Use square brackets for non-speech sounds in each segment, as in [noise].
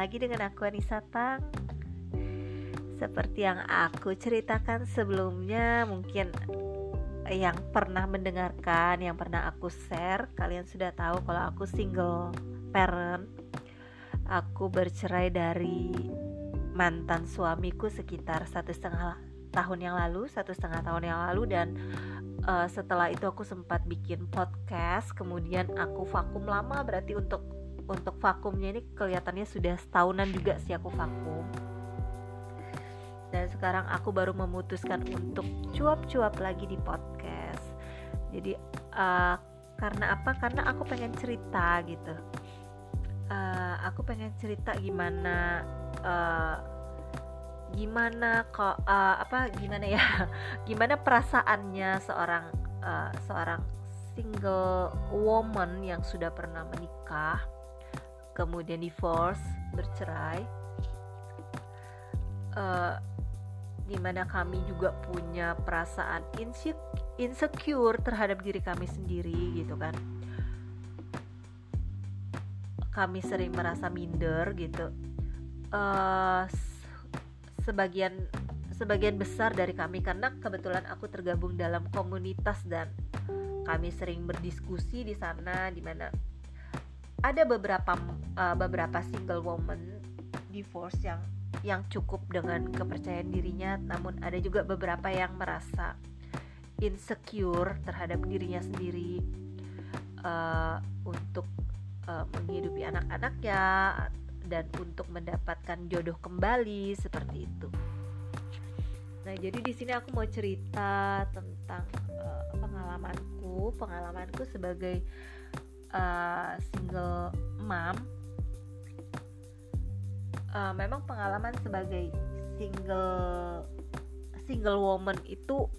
lagi dengan aku Anissa Tang. Seperti yang aku ceritakan sebelumnya Mungkin yang pernah mendengarkan, yang pernah aku share Kalian sudah tahu kalau aku single parent. Aku bercerai dari mantan suamiku sekitar satu setengah tahun yang lalu Satu setengah tahun yang lalu dan uh, setelah itu aku sempat bikin podcast kemudian aku vakum lama berarti untuk untuk vakumnya ini kelihatannya sudah setahunan juga sih aku vakum. Dan sekarang aku baru memutuskan untuk cuap-cuap lagi di podcast. Jadi uh, karena apa? Karena aku pengen cerita gitu. Uh, aku pengen cerita gimana uh, gimana kok uh, apa gimana ya? [laughs] Gimana perasaannya seorang uh, seorang single woman yang sudah pernah menikah kemudian divorce bercerai. Uh, di mana kami juga punya perasaan insecure terhadap diri kami sendiri gitu kan. Kami sering merasa minder gitu. Uh, sebagian sebagian besar dari kami karena kebetulan aku tergabung dalam komunitas dan kami sering berdiskusi di sana di mana ada beberapa uh, beberapa single woman divorce yang yang cukup dengan kepercayaan dirinya namun ada juga beberapa yang merasa insecure terhadap dirinya sendiri uh, untuk uh, menghidupi anak-anaknya dan untuk mendapatkan jodoh kembali seperti itu. Nah, jadi di sini aku mau cerita tentang uh, pengalamanku, pengalamanku sebagai uh, single mom. Uh, memang pengalaman sebagai single single woman itu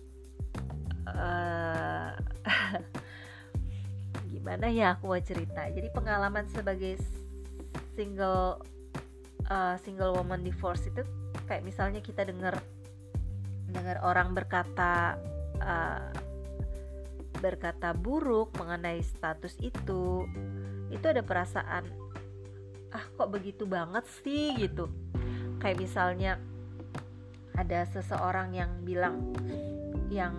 uh, [laughs] gimana ya aku mau cerita. Jadi pengalaman sebagai single uh, single woman divorce itu kayak misalnya kita dengar dengar orang berkata uh, berkata buruk mengenai status itu itu ada perasaan ah kok begitu banget sih? gitu. Kayak misalnya ada seseorang yang bilang yang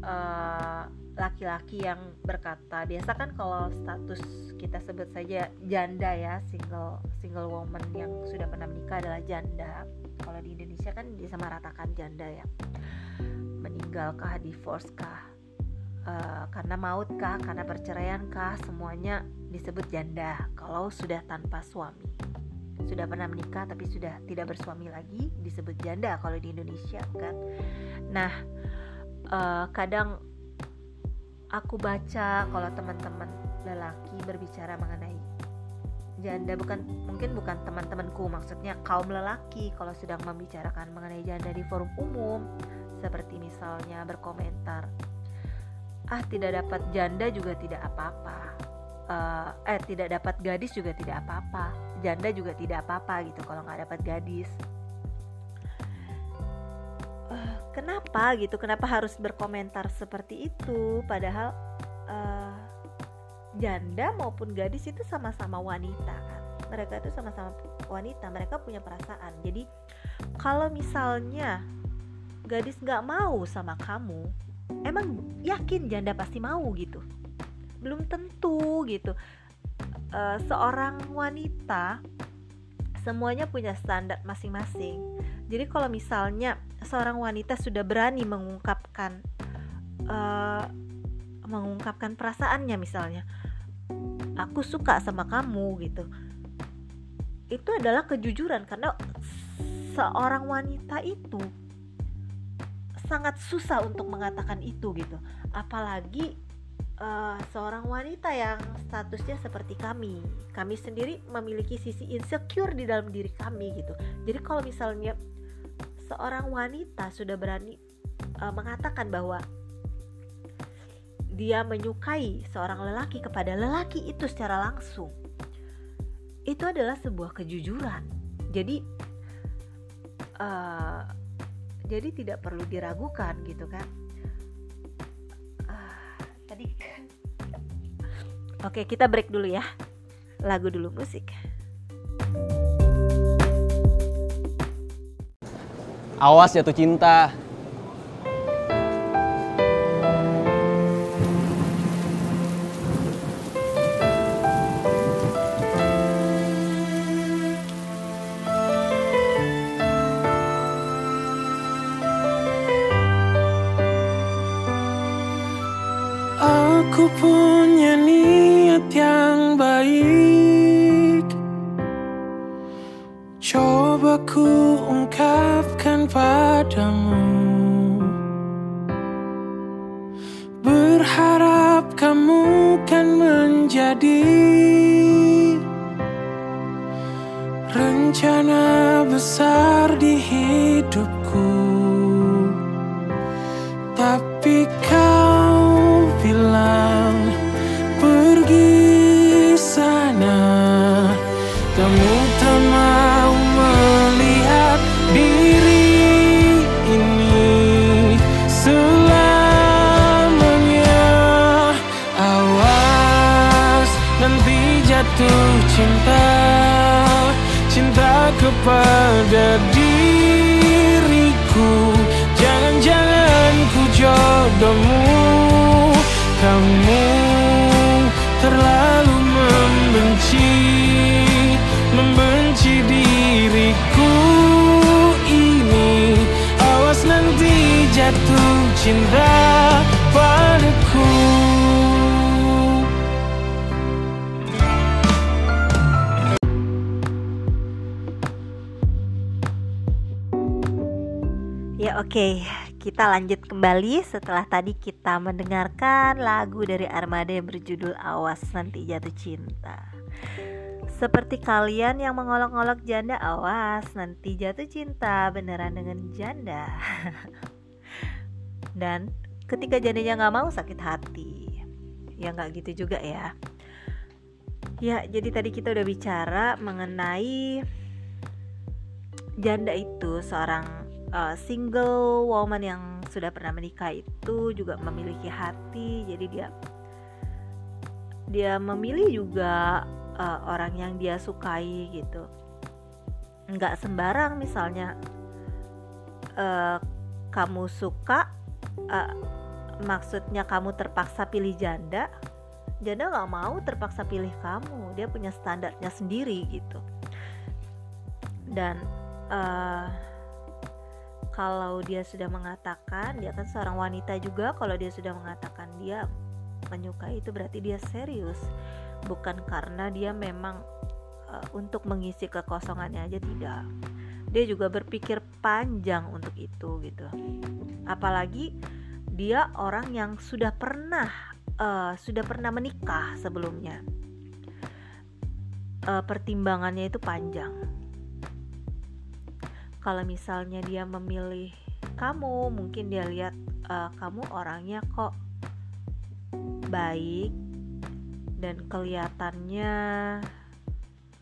uh, laki-laki yang berkata biasa kan kalau status kita sebut saja janda ya single single woman yang sudah pernah menikah adalah janda. Kalau di Indonesia kan disamaratakan janda ya. Meninggalkah divorce kah uh, karena maut kah karena perceraian kah semuanya disebut janda. Kalau sudah tanpa suami. Sudah pernah menikah tapi sudah tidak bersuami lagi disebut janda kalau di Indonesia kan? Nah uh, kadang aku baca kalau teman-teman lelaki berbicara mengenai janda. Bukan mungkin bukan teman-temanku maksudnya kaum lelaki kalau sedang membicarakan mengenai janda di forum umum. Seperti misalnya berkomentar ah tidak dapat janda juga tidak apa-apa. Uh, eh tidak dapat gadis juga tidak apa-apa. Janda juga tidak apa-apa gitu kalau nggak dapat gadis. Kenapa gitu? Kenapa harus berkomentar seperti itu? Padahal uh, janda maupun gadis itu sama-sama wanita kan? Mereka itu sama-sama wanita mereka punya perasaan. Jadi kalau misalnya gadis nggak mau sama kamu emang yakin janda pasti mau gitu? Belum tentu gitu. Uh, seorang wanita semuanya punya standar masing-masing. Jadi kalau misalnya seorang wanita sudah berani mengungkapkan uh, mengungkapkan perasaannya misalnya aku suka sama kamu gitu. Itu adalah kejujuran karena seorang wanita itu sangat susah untuk mengatakan itu gitu. Apalagi uh, seorang wanita yang statusnya seperti kami. Kami sendiri memiliki sisi insecure di dalam diri kami gitu. Jadi kalau misalnya seorang wanita sudah berani uh, mengatakan bahwa dia menyukai seorang lelaki kepada lelaki itu secara langsung itu adalah sebuah kejujuran. Jadi uh, jadi tidak perlu diragukan gitu kan. Uh, tadi kan. oke kita break dulu ya. Lagu dulu musik. Awas jatuh cinta. Kepada diriku. Jangan-jangan ku jodohmu. Kamu terlalu membenci Membenci diriku ini. Awas nanti jatuh cinta padaku Ya oke, kita lanjut kembali setelah tadi kita mendengarkan lagu dari Armada yang berjudul Awas Nanti Jatuh Cinta. Seperti kalian yang mengolok-olok janda, awas nanti jatuh cinta beneran dengan janda. [laughs] Dan ketika jandanya nggak mau sakit hati, ya nggak gitu juga ya. Ya, jadi tadi kita udah bicara mengenai janda itu seorang uh, single woman yang sudah pernah menikah itu juga memiliki hati. Jadi dia dia memilih juga uh, orang yang dia sukai gitu. Nggak sembarang misalnya uh, kamu suka uh, maksudnya kamu terpaksa pilih janda janda nggak mau terpaksa pilih kamu. Dia punya standarnya sendiri gitu. Dan uh, kalau dia sudah mengatakan dia kan seorang wanita juga kalau dia sudah mengatakan dia menyukai itu berarti dia serius. Bukan karena dia memang uh, untuk mengisi kekosongannya aja tidak. Dia juga berpikir panjang untuk itu gitu. Apalagi dia orang yang sudah pernah uh, sudah pernah menikah sebelumnya. Uh, pertimbangannya itu panjang kalau misalnya dia memilih kamu mungkin dia lihat uh, kamu orangnya kok baik dan kelihatannya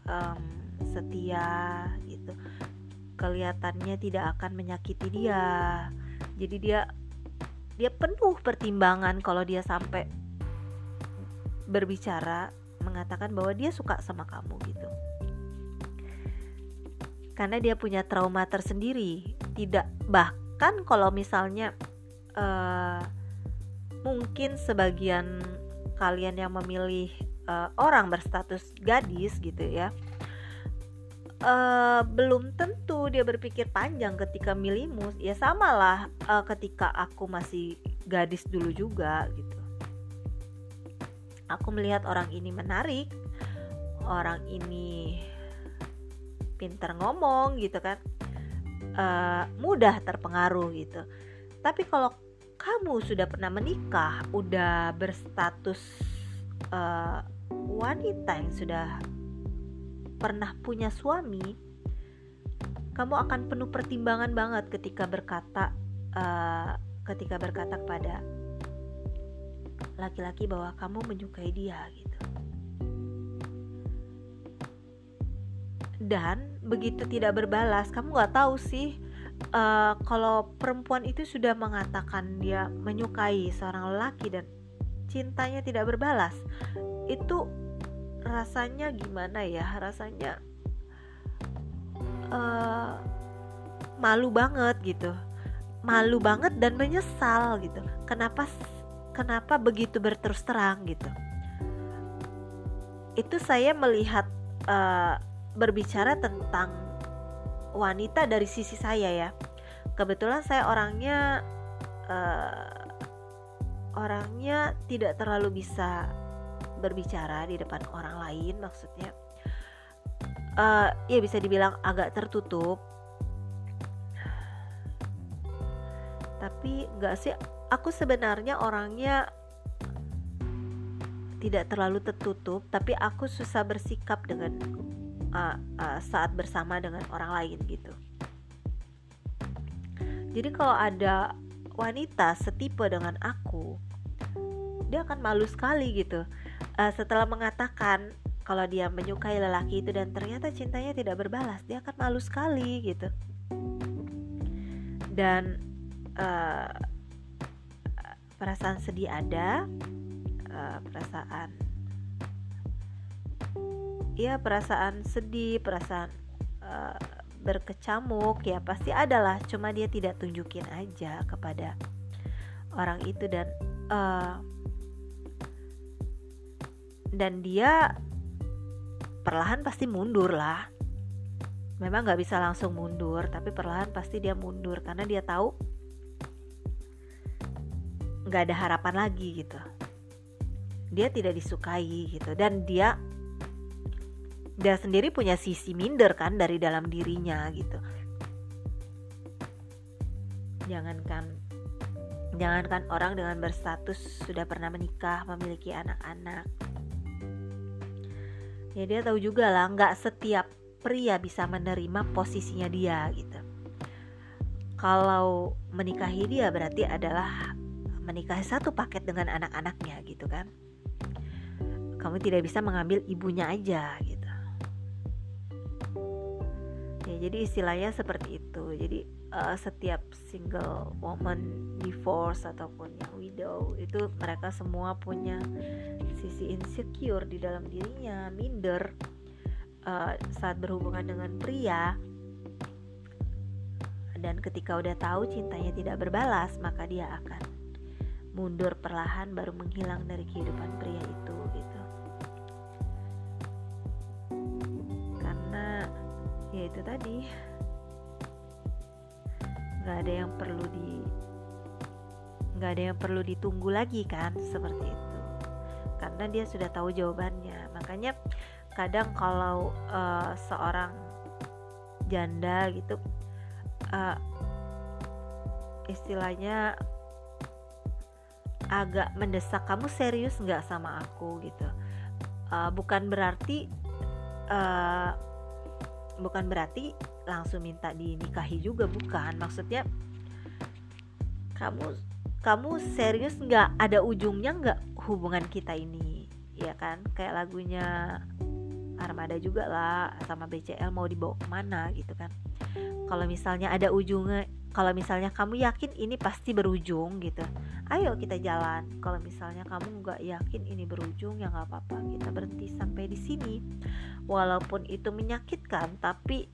um, setia gitu. Kelihatannya tidak akan menyakiti dia. Jadi dia dia penuh pertimbangan kalau dia sampai berbicara mengatakan bahwa dia suka sama kamu gitu karena dia punya trauma tersendiri. Tidak bahkan kalau misalnya uh, mungkin sebagian kalian yang memilih uh, orang berstatus gadis gitu ya uh, belum tentu dia berpikir panjang ketika milihmu ya samalah uh, ketika aku masih gadis dulu juga gitu. Aku melihat orang ini menarik orang ini pinter ngomong gitu kan uh, mudah terpengaruh gitu. Tapi kalau kamu sudah pernah menikah udah berstatus uh, wanita yang sudah pernah punya suami kamu akan penuh pertimbangan banget ketika berkata uh, ketika berkata kepada laki-laki bahwa kamu menyukai dia gitu dan begitu tidak berbalas kamu nggak tahu sih uh, kalau perempuan itu sudah mengatakan dia menyukai seorang lelaki dan cintanya tidak berbalas itu rasanya gimana ya? Rasanya uh, malu banget gitu. Malu banget dan menyesal gitu. Kenapa kenapa begitu berterus terang gitu? Itu saya melihat uh, berbicara tentang wanita dari sisi saya ya. Kebetulan saya orangnya uh, orangnya tidak terlalu bisa berbicara di depan orang lain maksudnya uh, ya bisa dibilang agak tertutup. Tapi nggak sih aku sebenarnya orangnya tidak terlalu tertutup tapi aku susah bersikap dengan uh, uh, saat bersama dengan orang lain gitu. Jadi kalau ada wanita setipe dengan aku dia akan malu sekali gitu. Uh, setelah mengatakan kalau dia menyukai lelaki itu dan ternyata cintanya tidak berbalas dia akan malu sekali gitu. Dan uh, perasaan sedih ada uh, perasaan ya perasaan sedih perasaan uh, berkecamuk ya pasti adalah. Cuma dia tidak tunjukin aja kepada orang itu dan uh, dan dia perlahan pasti mundur lah. Memang nggak bisa langsung mundur tapi perlahan pasti dia mundur karena dia tahu nggak ada harapan lagi gitu. Dia tidak disukai gitu dan dia dia sendiri punya sisi minder kan dari dalam dirinya gitu. Jangankan jangankan orang dengan berstatus sudah pernah menikah memiliki anak-anak. Ya dia tahu juga lah nggak setiap pria bisa menerima posisinya dia gitu. Kalau menikahi dia berarti adalah menikahi satu paket dengan anak-anaknya gitu kan. Kamu tidak bisa mengambil ibunya aja gitu jadi istilahnya seperti itu. Jadi uh, setiap single woman divorce ataupun yang widow itu mereka semua punya sisi insecure di dalam dirinya minder uh, saat berhubungan dengan pria. Dan ketika udah tahu cintanya tidak berbalas maka dia akan mundur perlahan baru menghilang dari kehidupan pria itu gitu ya itu tadi. Nggak ada yang perlu di nggak ada yang perlu ditunggu lagi kan seperti itu. Karena dia sudah tahu jawabannya. Makanya kadang kalau uh, seorang janda gitu uh, istilahnya agak mendesak kamu serius nggak sama aku? gitu. Uh, bukan berarti uh, bukan berarti langsung minta dinikahi juga bukan. Maksudnya kamu kamu serius nggak? Ada ujungnya nggak hubungan kita ini? Ya kan? Kayak lagunya Armada juga lah sama BCL mau dibawa ke mana gitu kan. Kalau misalnya ada ujungnya kalau misalnya kamu yakin ini pasti berujung gitu ayo kita jalan. Kalau misalnya kamu nggak yakin ini berujung ya nggak apa-apa kita berhenti sampai di sini. Walaupun itu menyakitkan tapi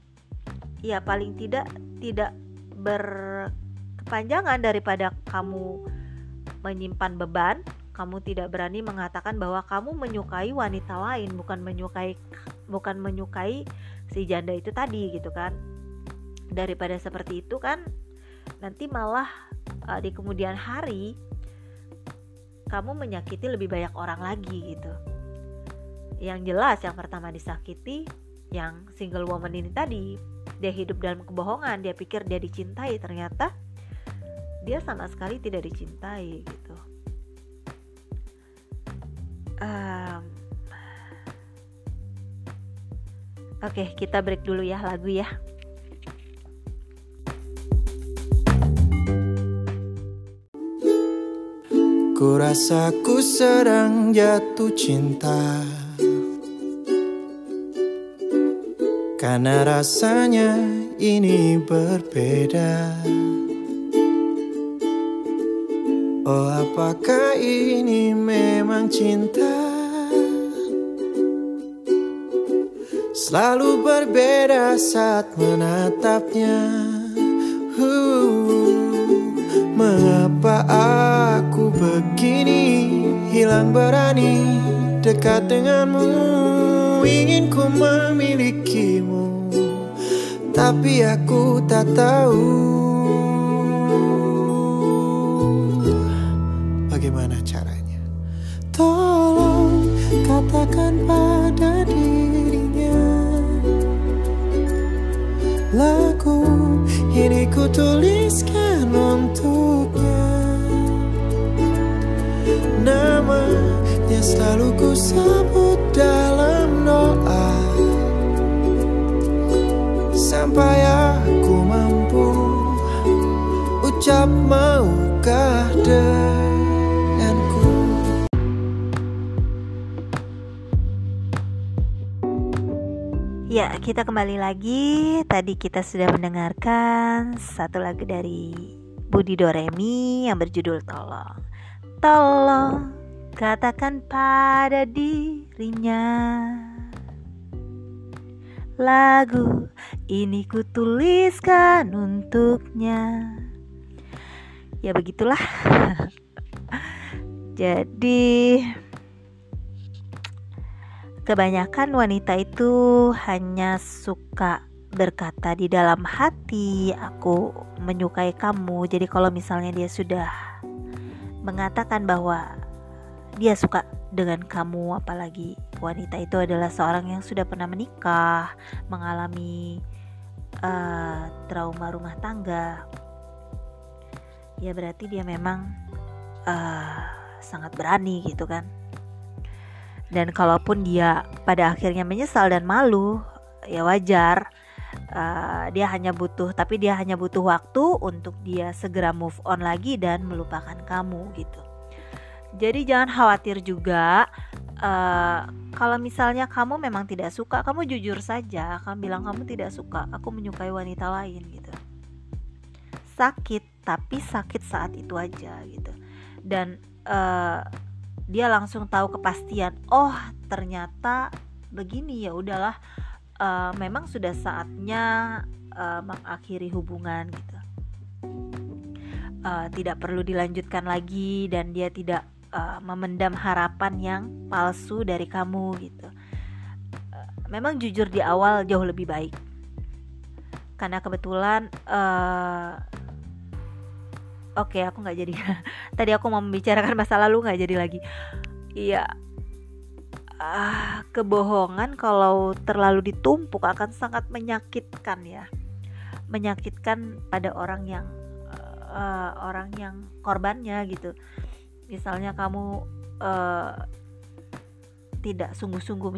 ya paling tidak tidak berkepanjangan daripada kamu menyimpan beban kamu tidak berani mengatakan bahwa kamu menyukai wanita lain bukan menyukai bukan menyukai si janda itu tadi gitu kan. Daripada seperti itu kan nanti malah uh, di kemudian hari kamu menyakiti lebih banyak orang lagi gitu. Yang jelas yang pertama disakiti yang single woman ini tadi dia hidup dalam kebohongan dia pikir dia dicintai ternyata dia sama sekali tidak dicintai gitu. Um, oke okay, kita break dulu ya lagu ya Ku rasa ku sedang jatuh cinta. Karena rasanya ini berbeda. Oh apakah ini memang cinta? Selalu berbeda saat menatapnya. Uh, Mengapa aku Hilang berani dekat denganmu. Ingin ku memilikimu Tapi aku tak tahu. Bagaimana caranya? Tolong katakan pada dirinya Lagu ini ku tuliskan selalu sebut dalam doa Sampai aku mampu Ucap maukah denganku Ya, kita kembali lagi. Tadi kita sudah mendengarkan satu lagu dari Budi Doremi yang berjudul Tolong. Tolong katakan pada dirinya. Lagu ini kutuliskan untuknya. Ya begitulah. [laughs] Jadi Kebanyakan wanita itu hanya suka berkata di dalam hati, "Aku menyukai kamu." Jadi, kalau misalnya dia sudah mengatakan bahwa dia suka dengan kamu, apalagi wanita itu adalah seorang yang sudah pernah menikah, mengalami uh, trauma rumah tangga, ya berarti dia memang uh, sangat berani, gitu kan. Dan kalaupun dia pada akhirnya menyesal dan malu ya wajar. Uh, dia hanya butuh tapi dia hanya butuh waktu untuk dia segera move on lagi dan melupakan kamu gitu jadi jangan khawatir juga uh, kalau misalnya kamu memang tidak suka kamu jujur saja kamu bilang kamu tidak suka aku menyukai wanita lain gitu. Sakit tapi sakit saat itu aja gitu. Dan uh, dia langsung tahu kepastian oh ternyata begini ya udahlah uh, memang sudah saatnya uh, mengakhiri hubungan gitu. Uh, tidak perlu dilanjutkan lagi dan dia tidak uh, memendam harapan yang palsu dari kamu gitu uh, memang jujur di awal jauh lebih baik karena kebetulan uh, Oke, okay, aku nggak jadi. [laughs] Tadi aku mau membicarakan masa lalu nggak jadi lagi. Iya. Ah, kebohongan kalau terlalu ditumpuk akan sangat menyakitkan ya. Menyakitkan pada orang yang uh, orang yang korbannya gitu. Misalnya kamu uh, tidak sungguh-sungguh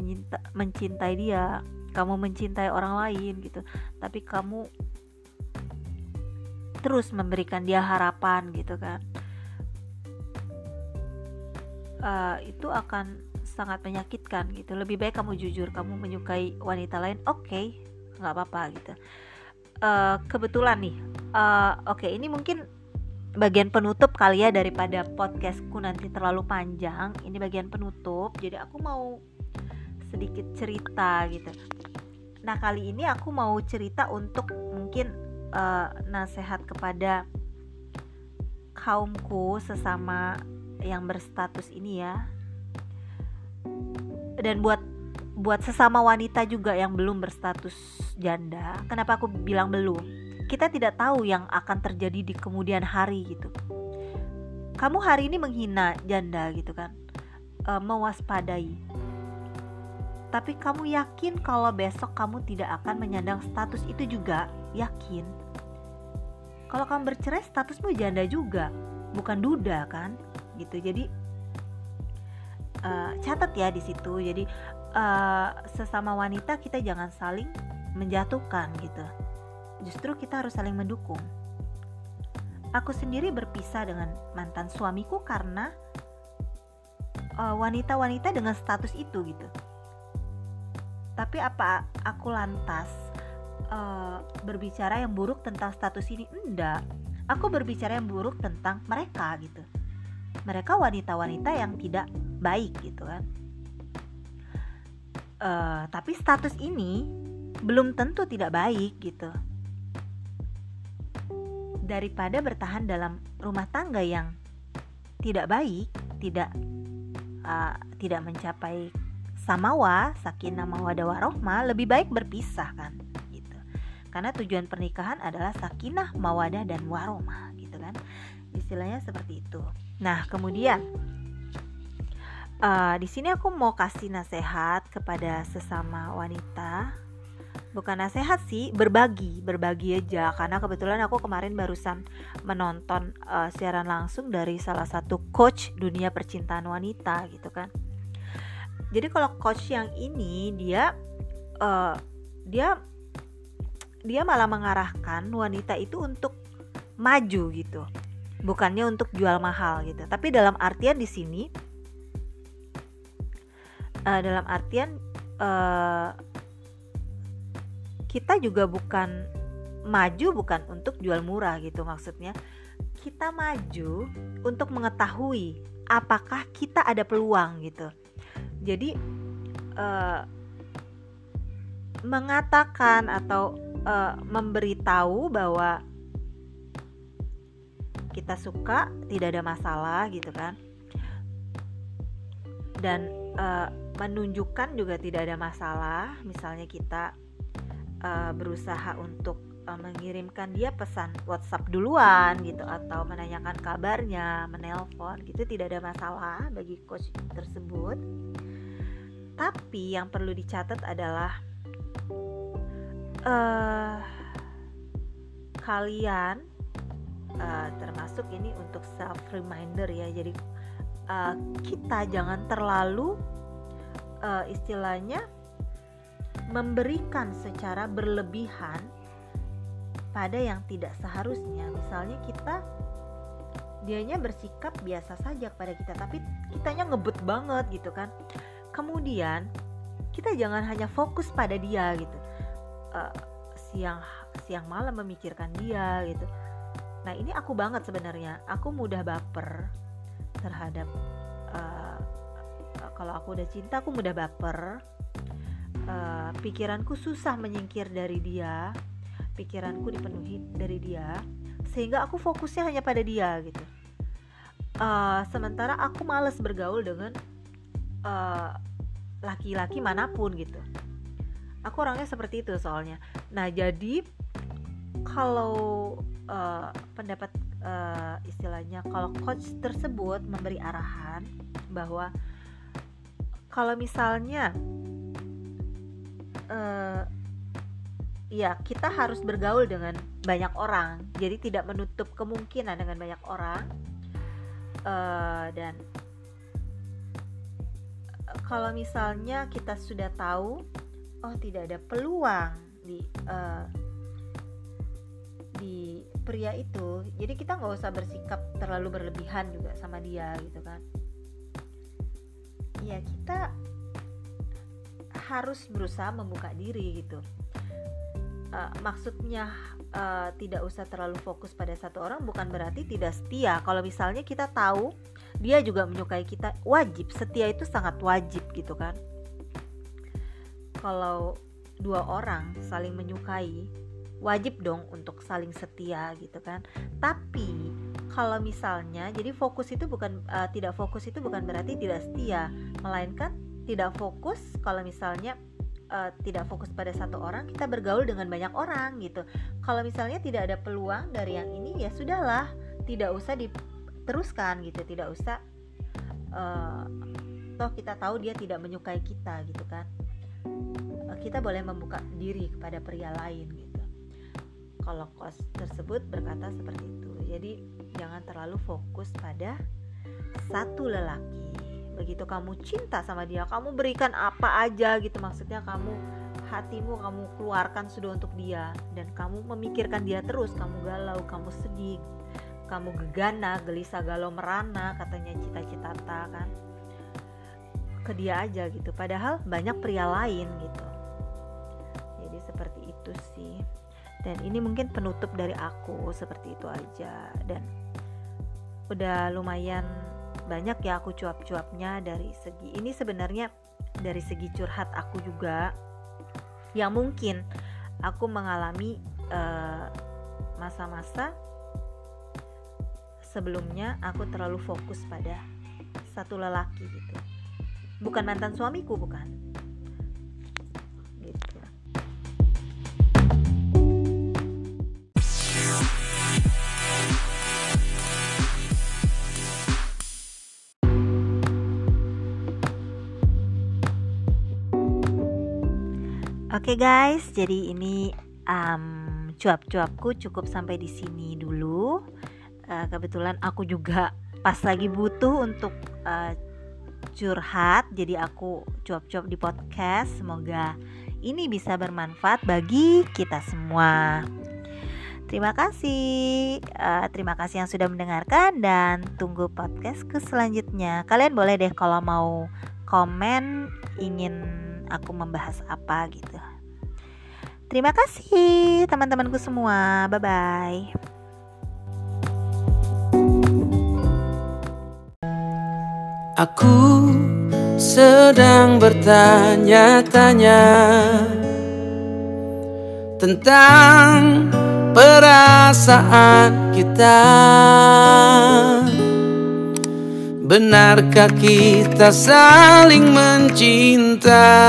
mencintai dia, kamu mencintai orang lain gitu, tapi kamu terus memberikan dia harapan gitu kan uh, itu akan sangat menyakitkan gitu. Lebih baik kamu jujur kamu menyukai wanita lain oke okay, nggak apa-apa gitu. Uh, kebetulan nih uh, oke okay, ini mungkin bagian penutup kali ya daripada podcastku nanti terlalu panjang. Ini bagian penutup jadi aku mau sedikit cerita gitu. Nah kali ini aku mau cerita untuk mungkin uh, nasihat kepada kaumku sesama yang berstatus ini ya. Dan buat buat sesama wanita juga yang belum berstatus janda. Kenapa aku bilang belum kita tidak tahu yang akan terjadi di kemudian hari gitu. Kamu hari ini menghina janda gitu kan e, mewaspadai. Tapi kamu yakin kalau besok kamu tidak akan menyandang status itu juga? Yakin. Kalau kamu bercerai statusmu janda juga bukan duda kan? Gitu. Jadi uh, catat ya di situ. Jadi uh, sesama wanita kita jangan saling menjatuhkan gitu justru kita harus saling mendukung. Aku sendiri berpisah dengan mantan suamiku karena eh, wanita-wanita uh, dengan status itu gitu. Tapi apa aku lantas uh, berbicara yang buruk tentang status ini? Enggak. Aku berbicara yang buruk tentang mereka gitu. Mereka wanita-wanita yang tidak baik gitu kan. Uh, tapi status ini belum tentu tidak baik gitu daripada bertahan dalam rumah tangga yang tidak baik, tidak uh, tidak mencapai samawa, sakinah mawadah warohmah, lebih baik berpisah kan gitu. Karena tujuan pernikahan adalah sakinah mawadah dan warohmah gitu kan. Istilahnya seperti itu. Nah, kemudian uh, di sini aku mau kasih nasihat kepada sesama wanita bukan nasihat sih berbagi berbagi aja. Karena kebetulan aku kemarin barusan menonton uh, siaran langsung dari salah satu coach dunia percintaan wanita gitu kan. Jadi kalau coach yang ini dia uh, dia dia malah mengarahkan wanita itu untuk maju gitu. Bukannya untuk jual mahal gitu. Tapi dalam artian di sini uh, dalam artian kita juga bukan maju bukan untuk jual murah gitu maksudnya. Kita maju untuk mengetahui apakah kita ada peluang gitu. Jadi uh, mengatakan atau uh, memberitahu bahwa kita suka tidak ada masalah gitu kan. Dan uh, menunjukkan juga tidak ada masalah misalnya kita uh, berusaha untuk uh, mengirimkan dia pesan WhatsApp duluan gitu atau menanyakan kabarnya, menelpon gitu tidak ada masalah bagi coach tersebut. Tapi yang perlu dicatat adalah uh, kalian uh, termasuk ini untuk self reminder ya. Jadi uh, kita jangan terlalu uh, istilahnya memberikan secara berlebihan pada yang tidak seharusnya. Misalnya kita dianya bersikap biasa saja kepada kita, tapi kitanya ngebut banget gitu kan. Kemudian kita jangan hanya fokus pada dia gitu. Uh, siang siang malam memikirkan dia gitu. Nah ini aku banget sebenarnya. Aku mudah baper terhadap uh, kalau aku udah cinta aku mudah baper uh, pikiranku susah menyingkir dari dia. Pikiranku dipenuhi dari dia. Sehingga aku fokusnya hanya pada dia gitu. Uh, sementara aku males bergaul dengan laki laki-laki mana pun gitu. Aku orangnya seperti itu soalnya. Nah jadi kalau uh, pendapat uh, istilahnya kalau coach tersebut memberi arahan bahwa kalau misalnya uh, ya kita harus bergaul dengan banyak orang. Jadi tidak menutup kemungkinan dengan banyak orang. Uh, dan kalau misalnya kita sudah tahu oh tidak ada peluang di uh, di pria itu jadi kita nggak usah bersikap terlalu berlebihan juga sama dia gitu kan. Ya kita harus berusaha membuka diri gitu. Uh, maksudnya uh, tidak usah terlalu fokus pada satu orang bukan berarti tidak setia. Kalau misalnya kita tahu dia juga menyukai kita wajib. Setia itu sangat wajib gitu kan. Kalau dua orang saling menyukai wajib dong untuk saling setia gitu kan. Tapi kalau misalnya jadi fokus itu bukan uh, tidak fokus itu bukan berarti tidak setia. Melainkan tidak fokus kalau misalnya uh, tidak fokus pada satu orang kita bergaul dengan banyak orang gitu. Kalau misalnya tidak ada peluang dari yang ini ya sudahlah tidak usah diteruskan gitu. Tidak usah uh, toh kita tahu dia tidak menyukai kita gitu kan. Uh, kita boleh membuka diri kepada pria lain gitu. Kalau kos tersebut berkata seperti itu. Jadi jangan terlalu fokus pada satu lelaki begitu kamu cinta sama dia kamu berikan apa aja gitu maksudnya kamu hatimu kamu keluarkan sudah untuk dia. Dan kamu memikirkan dia terus kamu galau kamu sedih kamu gegana gelisah galau merana katanya cita-cita kan. Ke dia aja gitu padahal banyak pria lain gitu. Jadi seperti itu sih. Dan ini mungkin penutup dari aku seperti itu aja. Dan udah lumayan banyak ya aku cuap-cuapnya dari segi ini sebenarnya dari segi curhat aku juga. Yang mungkin aku mengalami eh, masa-masa sebelumnya aku terlalu fokus pada satu lelaki gitu. Bukan mantan suamiku bukan Oke guys, jadi ini um, cuap-cuapku cukup sampai di sini dulu. Uh, kebetulan aku juga pas lagi butuh untuk uh, curhat, jadi aku cuap-cuap di podcast. Semoga ini bisa bermanfaat bagi kita semua. Terima kasih, uh, terima kasih yang sudah mendengarkan dan tunggu podcastku selanjutnya. Kalian boleh deh kalau mau komen ingin aku membahas apa gitu. Terima kasih teman-temanku semua. Bye bye. Aku sedang bertanya-tanya tentang perasaan kita. Benarkah kita saling mencinta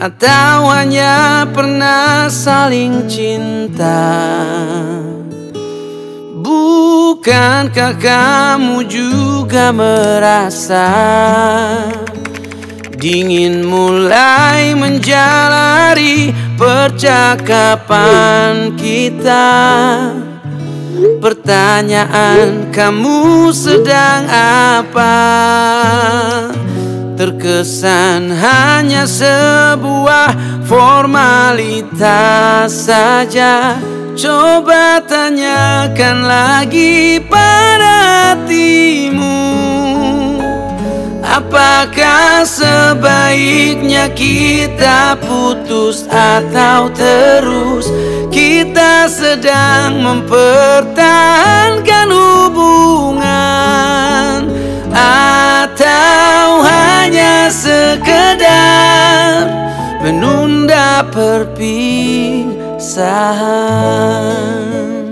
Atau hanya pernah saling cinta? Bukankah kamu juga merasa Dingin mulai menjalari percakapan kita? Pertanyaan kamu sedang apa Terkesan hanya sebuah formalitas saja. Coba tanyakan lagi pada hatimu Apakah sebaiknya kita putus atau terus? Kita sedang mempertahankan hubungan atau hanya sekedar menunda perpisahan